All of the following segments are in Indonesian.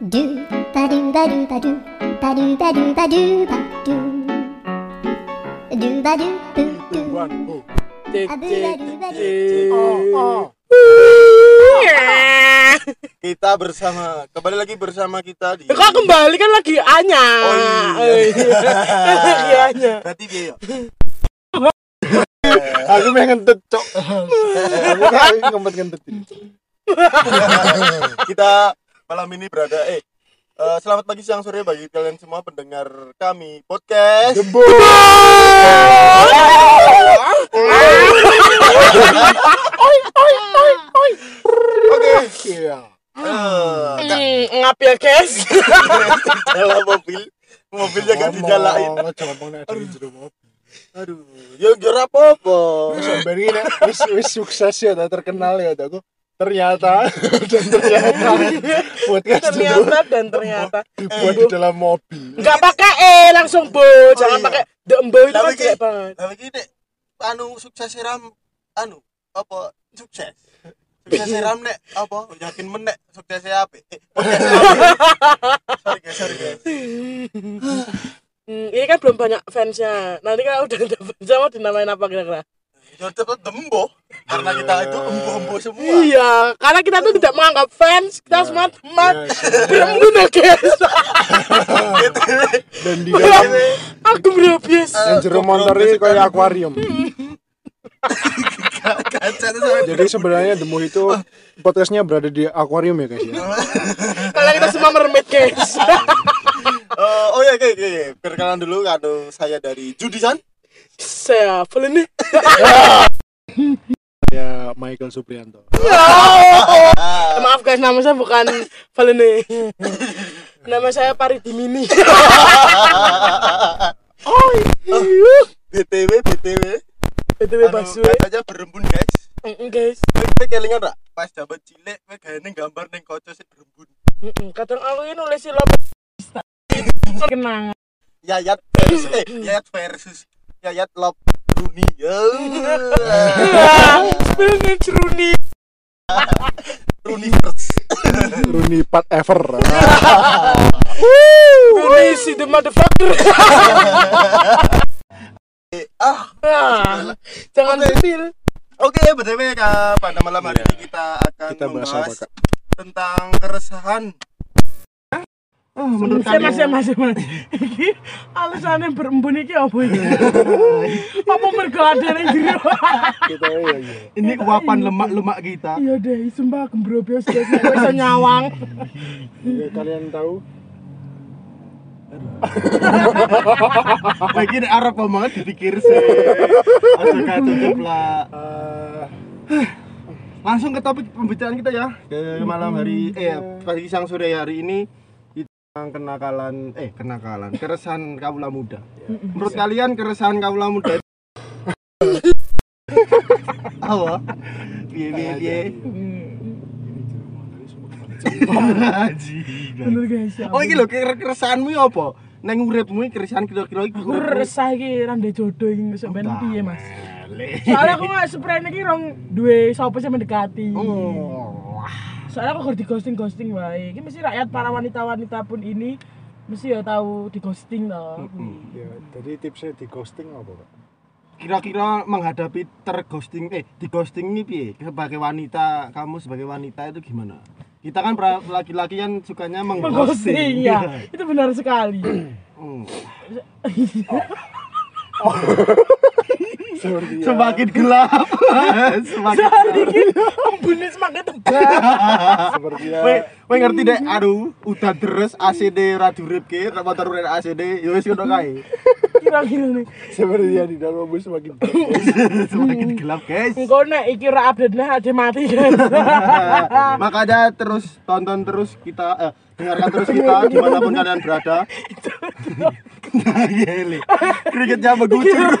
do ba do ba do ba do ba do ba do ba do ba do do ba do do do Cek, Aduh, cek, aduh, aduh. cek. Oh. Kita bersama kembali lagi bersama kita di Kok kembali kan lagi Anya. Oh, iya. lagi Anya. Berarti dia ya. aku mau ngentut cok aku ngempet ngentut Kita malam ini berada eh eh, selamat pagi siang sore bagi kalian semua pendengar kami podcast. Oke. iya Eh, nggak Hmm, ngap ya guys. dalam mobil mobilnya gak dijalain. Aduh, ya jora apa-apa. sampai ini wis wis sukses ya terkenal ya aku ternyata dan ternyata podcast ternyata dan ternyata dibuat di dalam mobil nggak pakai e langsung bo, jangan iya. pakai the embo itu kan Tapi jelek banget. Lah iki nek anu sukses ram anu apa sukses. Sukses ram nek apa yakin men nek suksesnya apa? Eh, podcast sorry guys, sorry guys. Hmm, ini kan belum banyak fansnya. Nanti kalau udah ada fansnya mau dinamain apa kira-kira? Ya tetep dembo karena kita itu embo-embo semua. Iya, karena kita tuh tidak menganggap fans, kita semua teman. Iya, Yang ya guys. dan di dalam Aku berhabis. yang jero motor ini kayak akuarium jadi sebenarnya demo itu podcastnya berada di akuarium ya guys ya Kalau kita semua mermaid guys. Eh, oh ya oke oke oke. perkenalan dulu kado saya dari Judisan. Saya ini. Ya Michael Suprianto Maaf guys, nama saya bukan Valene. Nama saya Paridimini. oh, iya. BTW BTW. BTW Anu, Basu. katanya berembun guys. Mm, guys. Kowe kelingan ra? Pas jabat cilik kowe gawe gambar ning kaca sing berembun. Mm, Kadang aku ini nulis lo kenang. Yayat versus eh Yayat versus Yayat Love Rooney. Ya. Spellnya Rooney. Rooney first. Rooney Pat Ever Rooney si the motherfucker. Ah, Ah, Jangan spill. oke BTW Kak, pada malam hari ini kita akan kita bahas apa membahas kak tentang keresahan. Oh, menurut Saya kamu masih masih masih. Alasannya berembun iki apa iki? Apa mergo yang jero? kita iya iya ini uapan lemak-lemak kita. Iya deh, sumpah guys, nek kowe iso nyawang. Ya, kalian tahu Bagi nek arep omongan dipikir sih. Aja kacau lah. Langsung ke topik pembicaraan kita ya. Ke malam hari eh pagi siang sore hari ini kenakalan eh kenakalan keresahan kaula muda. Menurut kalian keresahan kaula muda itu apa? Piye piye piye? Bener guys. ya Oh iki lho kere- keresahanmu ya apa? Neng uripmu iki keresahan kira-kira iki Aku resah iki rande jodoh iki sampean piye, Mas? Soalnya aku nggak spray iki rong duwe sapa sing mendekati. Oh. Soalnya aku di ghosting ghosting wae. Iki mesti rakyat para wanita-wanita pun ini mesti ya tahu di ghosting toh. ya, jadi tipsnya di ghosting apa kak Kira-kira menghadapi terghosting eh di ghosting ini piye? Sebagai wanita, kamu sebagai wanita itu gimana? Kita kan laki-laki kan sukanya mengghosting. Ya. Itu benar sekali. Hmm. seperti ya, Semakin gelap. Semakin Iki embune semakin tebal. seperti ya Kowe ngerti dek, aduh, udah deres ACD ra diuripke, nek motor ACD, ya wis ngono kae. Kira-kira nih. seperti ya di dalam mobil semakin Semakin gelap, guys. Engko nek iki ra update-ne ada mati kan. Makanya terus tonton terus kita eh, dengarkan terus kita di mana pun kalian berada. Nah, geli. Krigetnya mengucur.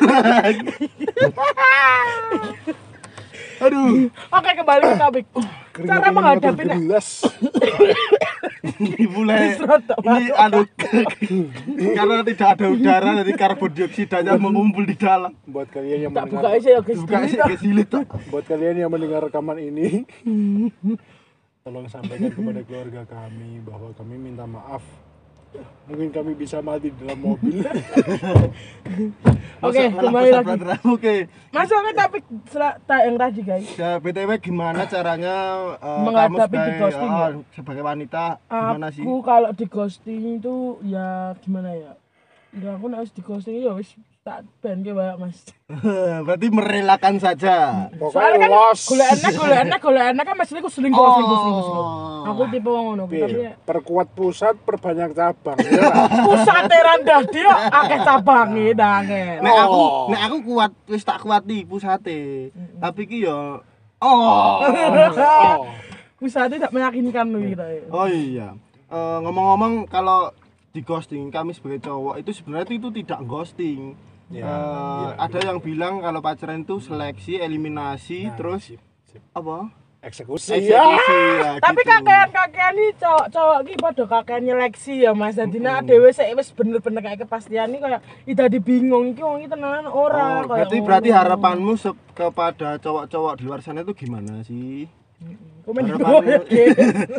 Aduh, Oke, kembali ke topik. Cara menghadapi gelas ini mulai ini anu karena tidak ada udara jadi karbon dioksidanya mengumpul di dalam. buat kalian yang tak buka mendengar aja ya guys. Buka silit tak. buat kalian yang mendengar rekaman ini tolong sampaikan kepada keluarga kami bahwa kami minta maaf mungkin kami bisa mati dalam mobil Oke, kembali lagi. Oke. Masuk ke topik yang tadi guys. Ya, BTW gimana caranya eh, Menghadapi kamu sebagai, di-ghosting ya? oh, sebagai wanita gimana sih? Aku kalau di ghosting itu ya gimana ya? Ya aku wis di ghosting ya wis tak ban ke wae Mas. Berarti merelakan saja. Soalnya pokoknya kan los golek enak, golek enak, golek enak kan Mas selingkuh selingkuh Oh. selingkuh selingkuh. selingkuh. Aku tipe wong ngono, tapi ya perkuat pusat perbanyak cabang ya lah. pusate rendah dia akeh cabange dangen. Nek aku, Oh. nek aku kuat wis tak kuat di pusate. Tapi ki yo oh. oh. Pusate tidak meyakinkan loh kita ya. Oh iya. Eh, ngomong-ngomong kalau di ghosting kami sebagai cowok itu sebenarnya itu tidak ghosting. Ya, Eh, iya, ada yang bilang kalau pacaran itu seleksi, eliminasi, Nah, terus sip, sip. apa? eksekusi Eksekusi ya ya, Tapi gitu. kakean-kakean iki cowok-cowok iki padha kakean nyeleksi ya Mas. Dadi nek dhewe sik wis bener-bener kayak kepastian iki kayak ida dibingung iki wong iki tenanan ora Oh, berarti ngono. berarti harapanmu se- kepada cowok-cowok di luar sana itu gimana sih? komen harapanmu- ya.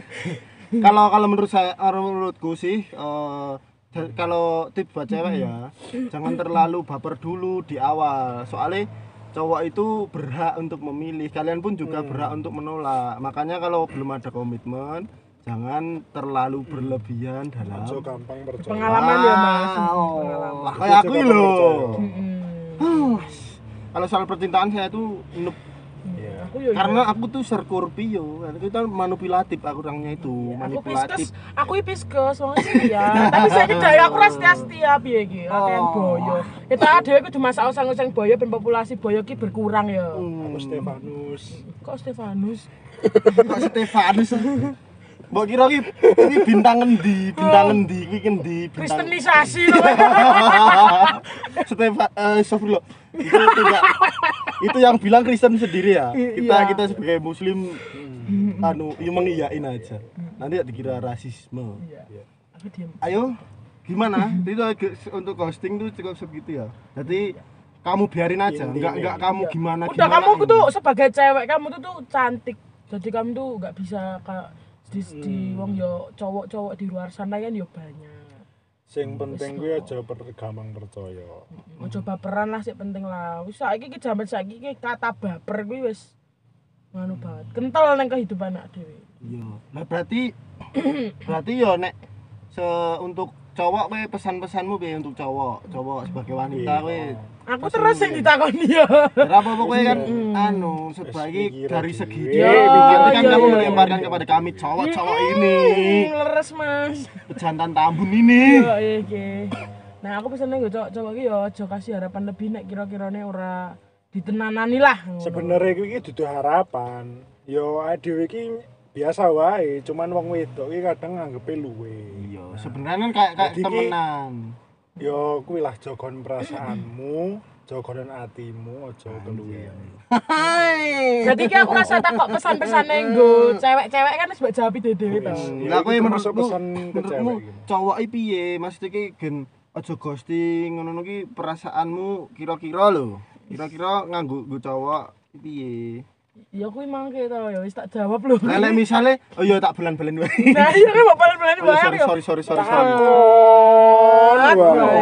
Kalau kalau menurut saya menurutku sih eh, kalau tips buat cewek ya jangan terlalu baper dulu di awal. Soalnya cowok itu berhak untuk memilih. Kalian pun juga berhak untuk menolak. Makanya kalau belum ada komitmen jangan terlalu berlebihan dalam Ojo gampang percaya. Pengalaman ya Mas. Ah, kayak aku loh Mm-mm. kalau soal percintaan saya tuh noob. Iya. Aku yo karena aku tuh Scorpio itu kan manipulatif aku orangnya itu aku manipulatif Pisces, aku iki Pisces wong setia. Tapi saiki dhewe aku setia-setia piye iki, kakean Oh. boyo. Kita dhewe kudu masak usang-usang boyo ben populasi boyo ki berkurang ya. aku Stefanus Kok Stefanus? kok Stefanus Mbok kira ki iki bintang endi? Bintang endi? Kuwi endi? Bintang Kristenisasi loh. Stefan eh. Itu tidak itu yang bilang Kristen sendiri ya. Kita iya. kita sebagai muslim anu ya mengiyain aja. Nanti ya dikira rasisme. Iya. Aku diem. Ayo gimana? itu untuk ghosting tuh cukup segitu ya. Jadi kamu biarin aja, enggak enggak kamu gimana Udah gimana. kamu tuh sebagai cewek kamu tuh tuh cantik. Jadi kamu tuh nggak bisa kayak di, di wong yo cowok-cowok di luar sana kan yo banyak. sing penting gue aja per gampang percaya Ojo baperan lah sih penting lah. Wis saiki ki jaman saiki ki kata baper kuwi wis nganu banget. Kental nang kehidupan anak dhewe. Iya. Nah berarti berarti yo nek se untuk cowok we pesan-pesanmu be untuk cowok, cowok sebagai wanita we. Aku terus yang ditakoni ya. Ora apa pokoknya kan anu sebagai dari segi Iya, dia nanti kan iya, kamu iya, melemparkan kepada kami cowok-cowok ini Hmm, Leres Mas. jantan tambun ini. Iya. Nah, aku pesennya gue cowok-cowok ki yo aja kasih harapan lebih nek kira-kirane ora ditenanani lah. sebenarnya gue iki dudu harapan yo dhewe iki biasa wae cuman wong wedok iki kadang nganggepe luwe Iya, sebenarnya kan kayak kayak temenan. Yo kuwi lah jogon perasaanmu jogon atimu aja keluwen Hai. Jadi ki aku rasa tak kok pesan-pesane nggo cewek-cewek kan wis mbok jawab dhewe to. Lah kowe menurutmu pesan ke menurutmu cewek cowok iki piye? Maksudnya ki gen aja ghosting ngono ki perasaanmu kira-kira lho. Kira-kira nganggo nggo cowok piye? Ya kuwi mangke to ya wis tak jawab lho. Lah lek misale oh iya tak bulan-bulan wae. Nah, iya kan bapak bulan Oh, bayar sorry, yo. sorry, sorry, sorry, sorry. Takon wae.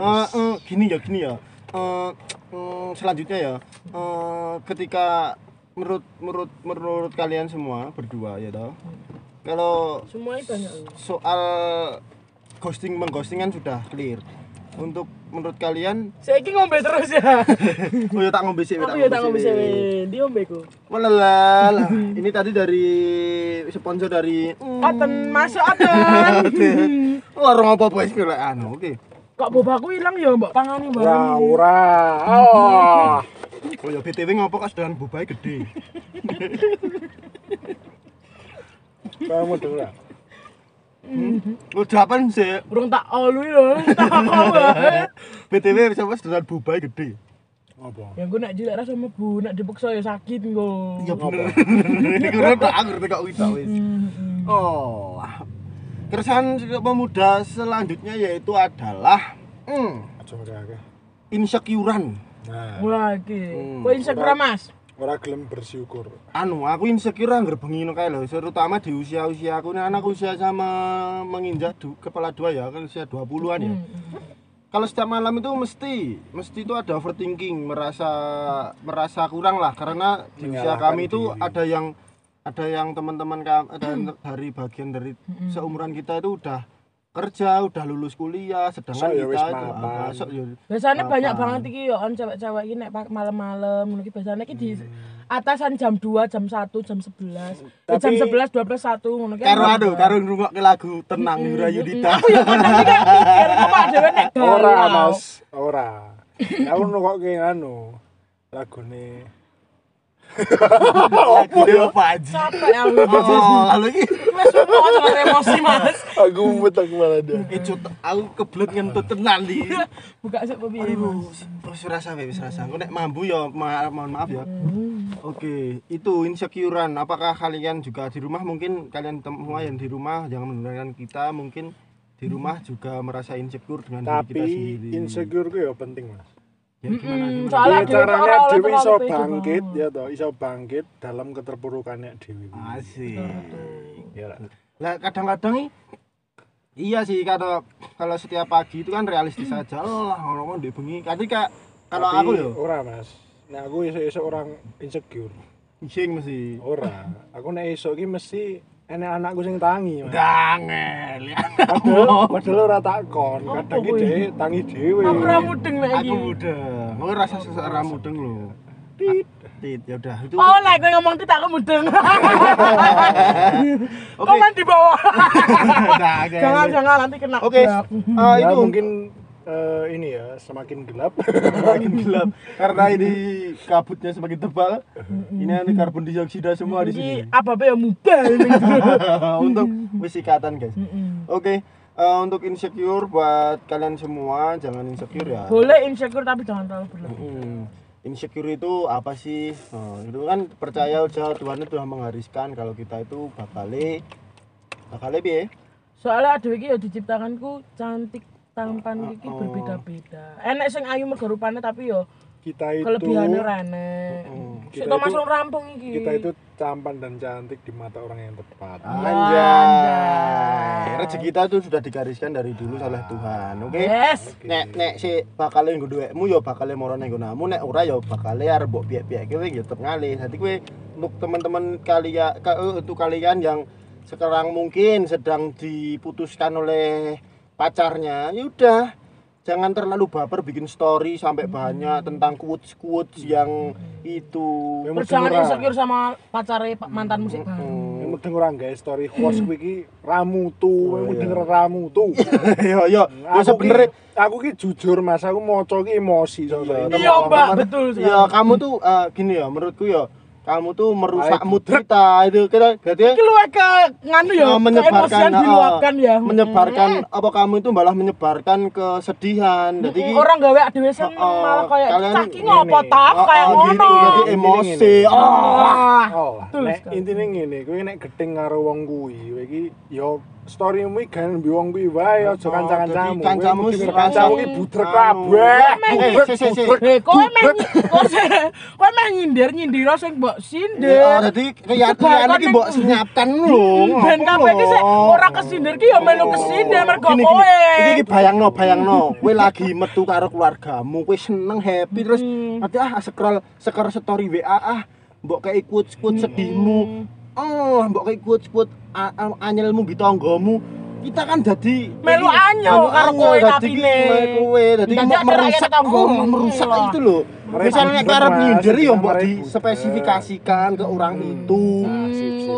Eh, eh, gini ya, gini ya. Eh, mm, selanjutnya ya, eh, ketika menurut menurut menurut kalian semua berdua ya toh. Kalau Semuanya banyak. soal ghosting mengghosting kan sudah clear. Untuk menurut kalian, Saiki ngombe terus ya. oh ya tak ngombe sih, Aku ya tak ngombe sih. Di ombeku. Walalah, ini tadi dari sponsor dari Aten masuk aten. warung apa apa sih anu, oke. Kok bobaku hilang ya mbok pangani bareng. ora. Oh. Oh ya BTW ngopo kok sedang bobai gede. Kamu dengar? Udah apa sih? Urung tak olu lho, tak apa. BTW bisa pas sedang bobai gede. Apa? Ya gue nak jilat rasa mebu, nak dipaksa ya sakit engko. Iya bener. Ini kira tak ngerti kok wis wis. Oh. Keresahan pemuda selanjutnya yaitu adalah hmm, insecurean. Nah, Wah, iki. Hmm. Kok Instagram Mas? Ora gelem bersyukur. Anu aku insecure anggar bengi ngono kae lho terutama di usia-usia aku. Ini anak usia sama menginjak du, kepala dua ya kan usia 20-an ya. Kalau setiap malam itu mesti mesti itu ada overthinking merasa merasa kurang lah. Karena di usia kami itu ada yang ada yang teman-teman kami ada dari bagian dari seumuran kita itu udah kerja udah lulus kuliah sedangkan Sok ya wis kita itu mapan. ah, sok ya Biasanya Apa? banyak banget iki yo on cewek-cewek iki nek malam-malam ngono iki. Biasanya iki di atasan jam 2, jam 1, jam 11. Eh, jam Tapi- 11, 12, 1 ngono ki. karo anu karo ngrungokke lagu tenang di Rayu Dita Aku yo pernah kan pikir kok dhewe nek ora mas. Ora. Aku nungokke anu lagune Lagu apa aja Capek aku. Oh, lalu ini Wes mau jangan emosi, Mas. aku mumet aku malah dah Eh, cut, aku kebelet ngentut tenan di. Buka sik piye, Mas. Wis rasa wis rasa. Engko nek mambu ya ma mohon maaf ya. Oke, itu insecurean. Apakah kalian juga di rumah mungkin kalian semua yang di rumah jangan mendengarkan kita mungkin di rumah juga merasa insecure dengan diri kita tapi sendiri. insecure ku ya penting mas Ya gimana soalnya caranya Dewi iso bangkit ya toh iso bangkit dalam keterpurukannya Dewi. Asik. ya lah. Kadang-kadang iya sih kata kalau setiap pagi itu kan realistis saja lah ngomong di bengi. Ketika kalau Tapi aku yo ora mas. Nah aku iso-iso orang insecure. Sing mesti. Ora. Aku nek iso ki mesti enek anakku sing tangi ya. padahal padahal ora takon kadang ki kuwi? dhewe tangi dhewe Aku ra mudeng iki. Aku mudeng. Aku rasa seseorang mudeng lho. Tit. Tit ya udah itu. Oh, nek kowe ngomong tit aku mudeng. Oke. Komen di bawah. Gangel. Jangan jangan nanti kena. Oke. blok. eh, ya itu mungkin eh, ini ya semakin gelap semakin gelap karena ini kabutnya semakin tebal. Ini ada karbon dioksida semua di sini. Apa ya mudah ini. untuk wis ikatan guys. Oke. eh, untuk insecure buat kalian semua jangan insecure ya. Boleh insecure tapi jangan terlalu berlebihan. Hmm, insecure itu apa sih? Oh, itu kan percaya aja Tuhan itu sudah menghariskan kalau kita itu bakale bakale piye? Soalnya adewe iki ya diciptakanku cantik tampan iki Oh. berbeda-beda. Enek sing ayu mergo rupane tapi yo kita itu kelebihannya ora enek. To itu- masuk rampung iki. kita itu tampan dan cantik di mata orang yang tepat Anjay. Rezeki kita itu sudah digariskan dari dulu oleh Tuhan. Oke. Yes. Nek nek si bakale nggo duwekmu ya bakale marane nggonamu nek ora ya bakale arep mbok piye-piye kowe ya tetep ngalih. Dadi kowe untuk teman-teman kalian untuk kalian yang sekarang mungkin sedang diputuskan oleh pacarnya, ya udah. Jangan terlalu baper bikin story sampai banyak tentang quotes quotes yang itu. Memang Terus jangan insecure sama pacare pa- mantan musik baru. Yang mudeng orang guys story host kuwi iki ramu tuh, yang mudeng ramu tuh. yo yo yo Aku sebenarnya ki- aku ki jujur Mas, aku maca ki emosi soalnya. Iya, Mbak, betul ya kamu tuh eh, gini ya menurutku ya kamu tuh merusak mood kita itu kita jadi Iki luwih ke nganu ya, eh, menyebarkan keemosian eh, diluapkan ya. menyebarkan apa kamu itu malah menyebarkan kesedihan jadi Mm, ki- orang gawe adewe seneng Oh, oh, malah kayak kalian cah ki ngopo gini. ta oh, kayak oh, ngono. gitu, jadi emosi oh Wah. Oh, Betul nek sekali. intine ngene, kowe nek gedeng karo wong kuwi, kowe iki ya storymu iki kan mbi wong kuwi wae aja Oh, kanca-kancamu. kancamu kancamu iki buder Anu. kabeh. Eh, buder. Eh, kowe meh kowe kowe meh nyindir nyindir sing mbok sindir. jadi keyakinan iki mbok senyapkan lho Ben ngopo kabeh iki ora kesindir ki ya melu kesindir mergo kowe. Iki iki bayangno, bayangno. Kowe lagi metu karo keluargamu, kowe seneng happy terus nanti ah scroll scroll story WA ah, mbok kayak quotes-quotes sedihmu. Oh, mbok a- a- anyelmu di tanggamu. Kita kan jadi Melu anyo anu karo anyo, kowe kapine. kowe dadi merusak tanggamu. oh, merusak Iya. itu loh. Mereka Misalnya nek arep nyindir ya mbok Mereka di buder. spesifikasikan ke orang itu. Hmm,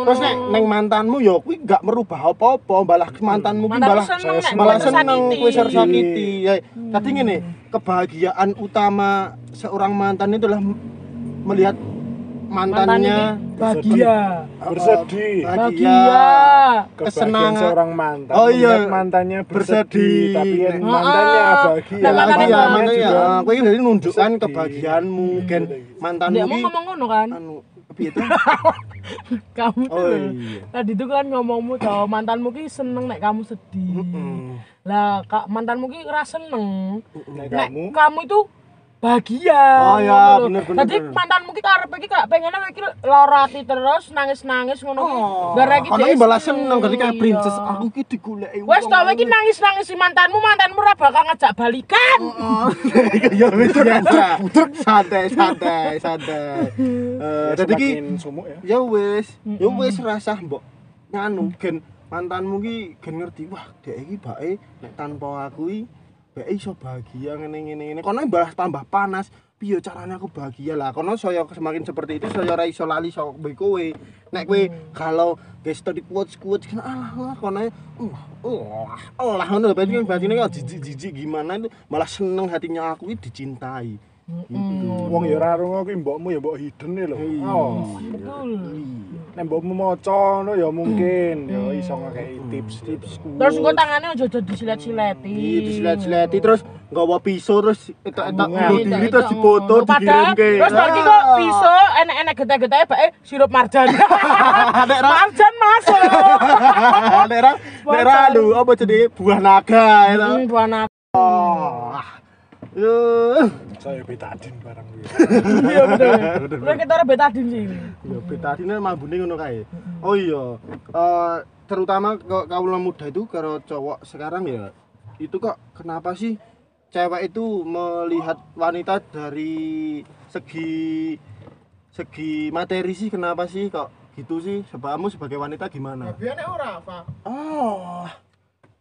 Terus nek neng mantanmu ya kuwi gak merubah apa-apa, malah mantanmu ki Mantanmu malah nek malah kowe seneng tersakiti. kowe tersakiti. Ya, tadi ngene, kebahagiaan utama seorang mantan itu adalah melihat mantannya bahagia. Bersedih. Bahagia. Kesenangan. seorang mantan. Oh, iya. Mantannya bersedih, Bersedih. tapi yang mantannya Ah, bahagia. nah, mantannya bahagia, ya. Kowe jadi nunjukkan kebahagiaanmu, kan mantanmu Dia mau ngomong ngono kan? anu itu? Kamu tuh. Oh iya. Tadi tuh kan ngomongmu toh mantanmu ki seneng nek kamu sedih. Mm. Lah kak mantanmu ki ora seneng. Nek Nek kamu kamu itu bahagia. Oh, lho. bener, bener, Dadi mantanmu ki karepe ki kayak pengen iki lara ati terus nangis-nangis ngono ki. Gara iki Kono dhek iki balas seneng berarti kayak princess aku ki digoleki. Wes tau iki nangis-nangis si mantanmu, mantanmu ora bakal ngajak balikan. ya wis biasa. Santai, santai, santai. Eh dadi ki sumuk ya. ya wis, ya wis rasah mbok nganu gen mantanmu ki gen ngerti wah dek iki bae nek tanpa aku iki bae iso bahagia ngene ngene ngene. Kono balas tambah panas. Piye caranya aku bahagia lah. Kono saya semakin seperti itu saya ora iso lali sok kowe kowe. Nek kowe kalau guys tadi quotes quotes kan alah lah kono. Allah Allah ngono lho. Berarti kan kok jijik jijik gimana itu malah seneng hatinya aku ini dicintai Wong ya ora rungo ki mbokmu ya mbok hidden lho. Iya. Oh. Betul. Nek mbokmu maca ngono ya mungkin ya iso ngekeki tips-tips. Terus engko tangane aja aja disilet-sileti. Iya, disilet-sileti terus nggawa pisau terus etak-etak Bunga. bunuh diri terus dipoto dikirimke. terus nanti kok pisau enek-enek getah-getahnya bae sirup marjan. Nek marjan masuk. nek ra nek ra lho apa jenenge buah naga itu. Hmm, buah naga. Yo. saya betadin barang kuwi. Iya betul. Terus kita ora betadin sih. Ya betadine mambune ngono kae. Oh iya. Eh terutama kaula muda itu karo cowok sekarang ya itu kok kenapa sih cewek itu melihat wanita dari segi segi materi sih kenapa sih kok gitu sih sebabmu sebagai wanita gimana? Oh,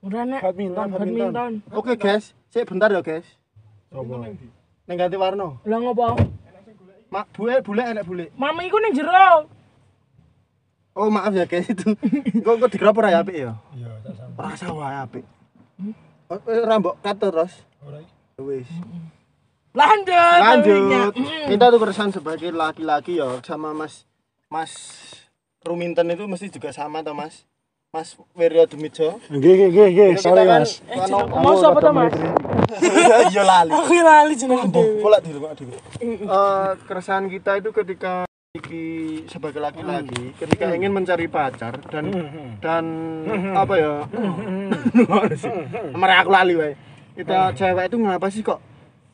Udah nek. Badminton, badminton. oke guys, saya bentar ya guys. Coba. Neng ganti warna. Lah ngopo? Mak bule bule enak bule. Mami iku ning jero. Oh maaf ya guys itu. Kok kok dikerap ora ya apik ya? Iya, tak sama. Rasa wae apik. Oh, eh, Rambok kata terus. Ora. Wis. Lanjut. Lanjut. Hmm. Kita tuh keresahan sebagai laki-laki ya sama Mas Mas Ruminten itu mesti juga sama toh Mas. Mas Wiryo Dumijo. Nggih nggih nggih nggih, sorry kan- Mas. Mau sapa to, Mas? Iya lali. Aku lali jeneng dhewe. Pola di rumah dulu. Eh keresahan kita itu ketika iki sebagai laki-laki ketika ingin mencari pacar dan dan apa ya? Mereka aku lali wae. Kita cewek itu ngapa sih kok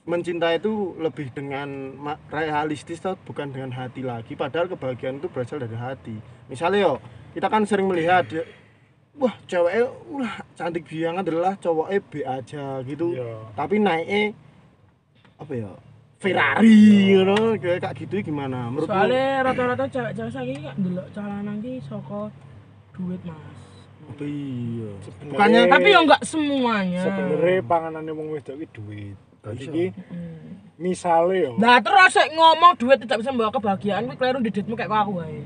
mencintai itu lebih dengan realistis atau bukan dengan hati lagi? Padahal kebahagiaan itu berasal dari hati. Misalnya yo kita kan sering melihat wah ceweknya wah cantik banget adalah cowoknya B aja gitu Iya. tapi naiknya apa ya Ferrari ngono kayak kayak gitu gimana menurutmu Soalnya rata-rata cewek-cewek saiki gak ndelok calanan ki saka duit, Mas. iya Sebenarnya- bukannya Tapi ya enggak semuanya. sebenarnya panganane wong wedok iki duit. Dadi Bisa. iki misale yo. Nah, terus sik ngomong duit tidak bisa membawa kebahagiaan, kuwi kleru di date kayak aku wae.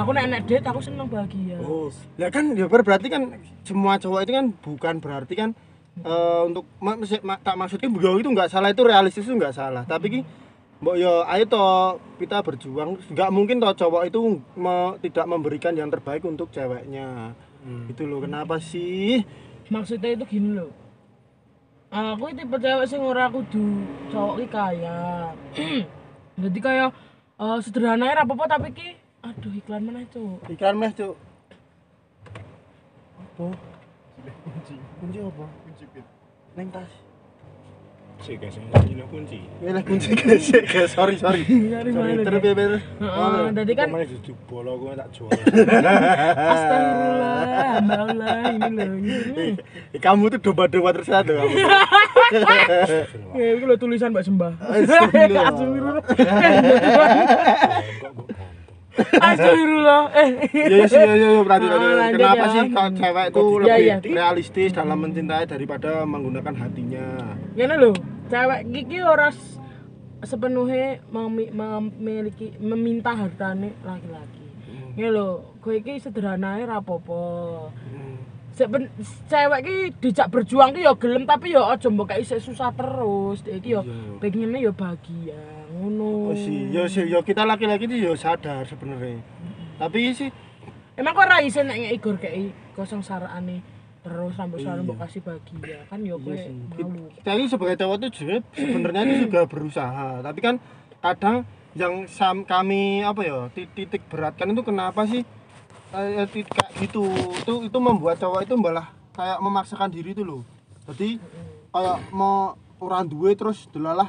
Aku nek nek date aku seneng bahagia. Oh, ya kan ya ber- berarti kan semua cowok itu kan bukan berarti kan eh, untuk ma- mesti- ma- tak maksudnya beliau itu nggak salah itu realistis itu nggak salah tapi ki mbok yo ayo toh kita berjuang nggak mungkin toh cowok itu me- tidak memberikan yang terbaik untuk ceweknya itu loh kenapa sih Maksudnya itu gini loh. Aku tipe cewek sing ora kudu cowok ki kaya. Jadi kayak eh, sederhana ya apa-apa tapi ki aduh iklan mana cuk. iklan mas cuk apa kunci kunci apa kunci pit neng tas Sik guys, ini kunci. ini lah kunci guys sorry sorry Sorry, sorry sorry. terus Heeh, jadi kan Ke mana di bola gue tak jual. astagfirullah, hamba Allah ini loh. ini. Eh, kamu tuh domba-domba terus ada kamu. Ya, itu loh tulisan Mbak Sembah. Astagfirullah. Astagfirullah. Gue. Eh. Iya iya sih iya iya berarti lanjut Kenapa ya. sih kalau cewek itu Iya, lebih iya. realistis dalam mencintai daripada menggunakan hatinya? Ngene lho, cewek iki ora s- sepenuhnya memi- memiliki meminta hartane laki-laki. Ngene lho, kowe iki sederhanae ra apa-apa. Seben, cewek ki dijak berjuang ki ya gelem tapi ya aja mbok kayak susah terus. Dek iki ya Iya. pengennya ya bahagia. Ngono. Oh sih, ya sih, ya kita laki-laki itu ya sadar sebenarnya. Tapi sih Emang kok ra iso nek Igor kei kosong sarane terus Iya. sarane mbok kasih bahagia. Kan ya kowe sih. malu. kita ini sebagai cowok tuh sebenarnya itu juga berusaha. Tapi kan kadang yang sam kami apa ya ti- titik beratkan itu kenapa sih ti- kayak gitu itu itu membuat cowok itu malah kayak memaksakan diri itu loh jadi kayak mau orang duwe terus delalah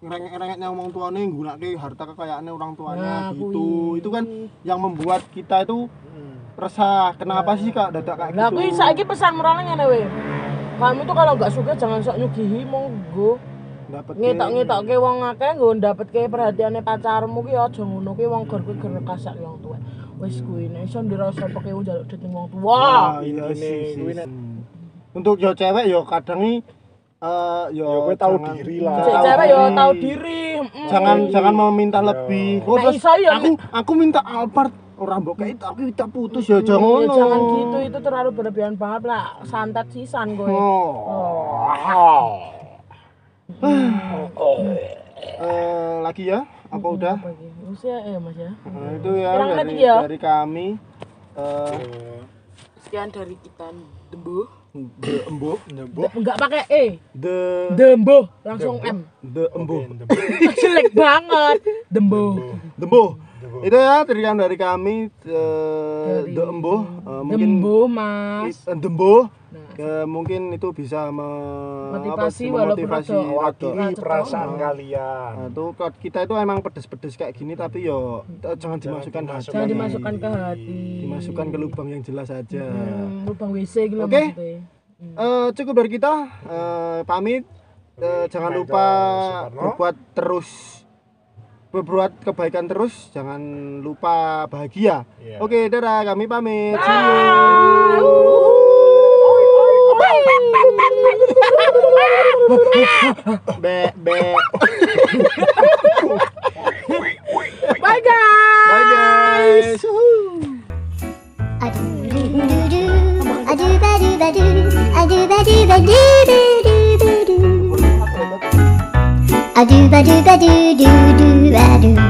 ngerengek-rengeknya orang tuanya nggunakake harta kekayaannya orang tuanya Nah, gitu kuwi. itu kan yang membuat kita itu resah kenapa sih kak dadak kayak Lah gitu kuwi saiki pesan moralnya ngene we. Kamu tuh kalau nggak suka jangan sok nyugihi monggo. Dapet Ngetok-ngetokke wong akeh nggo ndapetke perhatiane pacarmu ki aja ngono ki wong gor kuwi ger kasak wong tuwa. Wis kuwi nek iso ndirasa peke njaluk duit wong tuwa. Wah, iya sih, untuk yo cewek yo kadang eh yo kowe tahu jangan- diri lah. Tahu cewek yo tahu diri. mm. jangan Iya. jangan mau minta Iya. lebih oh, Nek terus iso ya, aku aku minta Alphard orang mbok kayak tapi kita putus ya jangan Ya, ngono. jangan gitu itu terlalu berlebihan banget lah santet sisan kowe. oh. Eh, lagi ya apa udah Apa iki? Wis ya eh Mas ya. Nah, itu ya Kurang dari, ya. dari kami eh Sekian dari kita Dembo. the embo nyebut Enggak pakai E. the Dembo langsung M. the embo Jelek banget. Dembo. dembo itu ya terian dari kami eh, the embo mungkin Dembo Mas. Dembo Nah, Eh, mungkin itu bisa me- apa Motivasi walaupun memotivasi mewakili Rada perasaan kalian. Nah, tuh kok kita itu emang pedes-pedes kayak gini tapi yo eh, jangan dimasukkan hati. Jangan dimasukkan ke hati. dimasukkan ke lubang yang jelas saja Hmm, lubang WC gitu Oke. maksudnya. Eh, cukup dari kita. Eh, pamit. Eh, jangan lupa berbuat terus. Berbuat kebaikan terus. Jangan lupa bahagia. Iya. oke dadah kami pamit. See you. Be be Bye guys. bye guys A do do do do, a do ba do ba do, a do ba do